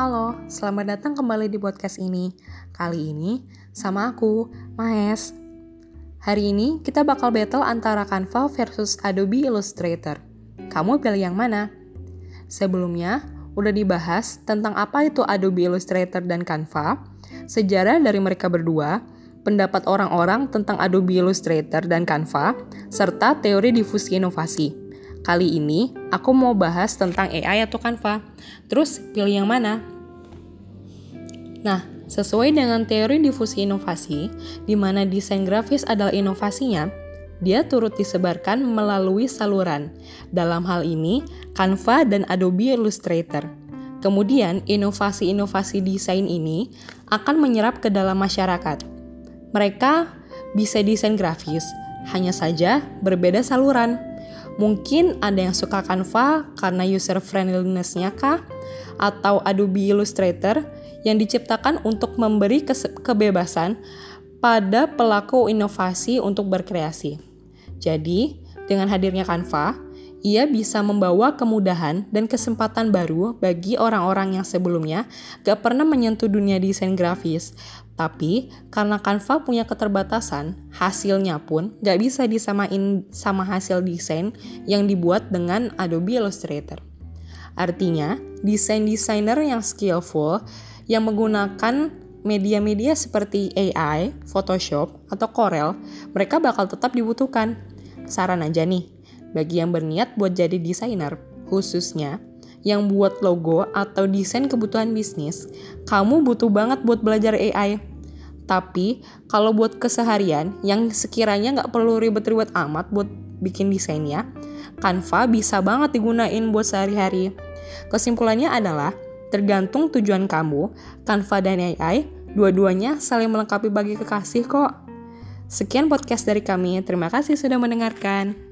Halo, selamat datang kembali di podcast ini. Kali ini sama aku, Mahes. Hari ini kita bakal battle antara Canva versus Adobe Illustrator. Kamu pilih yang mana? Sebelumnya, udah dibahas tentang apa itu Adobe Illustrator dan Canva, sejarah dari mereka berdua, pendapat orang-orang tentang Adobe Illustrator dan Canva, serta teori difusi inovasi. Kali ini aku mau bahas tentang AI atau Canva. Terus pilih yang mana? Nah, sesuai dengan teori difusi inovasi, di mana desain grafis adalah inovasinya, dia turut disebarkan melalui saluran. Dalam hal ini, Canva dan Adobe Illustrator. Kemudian, inovasi-inovasi desain ini akan menyerap ke dalam masyarakat. Mereka bisa desain grafis, hanya saja berbeda saluran. Mungkin ada yang suka Canva karena user friendliness-nya kah? Atau Adobe Illustrator yang diciptakan untuk memberi kebebasan pada pelaku inovasi untuk berkreasi. Jadi, dengan hadirnya Canva, ia bisa membawa kemudahan dan kesempatan baru bagi orang-orang yang sebelumnya gak pernah menyentuh dunia desain grafis. Tapi, karena Canva punya keterbatasan, hasilnya pun gak bisa disamain sama hasil desain yang dibuat dengan Adobe Illustrator. Artinya, desain-desainer yang skillful yang menggunakan media-media seperti AI, Photoshop, atau Corel, mereka bakal tetap dibutuhkan. Saran aja nih, bagi yang berniat buat jadi desainer, khususnya yang buat logo atau desain kebutuhan bisnis, kamu butuh banget buat belajar AI. Tapi, kalau buat keseharian yang sekiranya nggak perlu ribet-ribet amat buat bikin desainnya, Canva bisa banget digunain buat sehari-hari. Kesimpulannya adalah, tergantung tujuan kamu, Canva dan AI, dua-duanya saling melengkapi bagi kekasih kok. Sekian podcast dari kami, terima kasih sudah mendengarkan.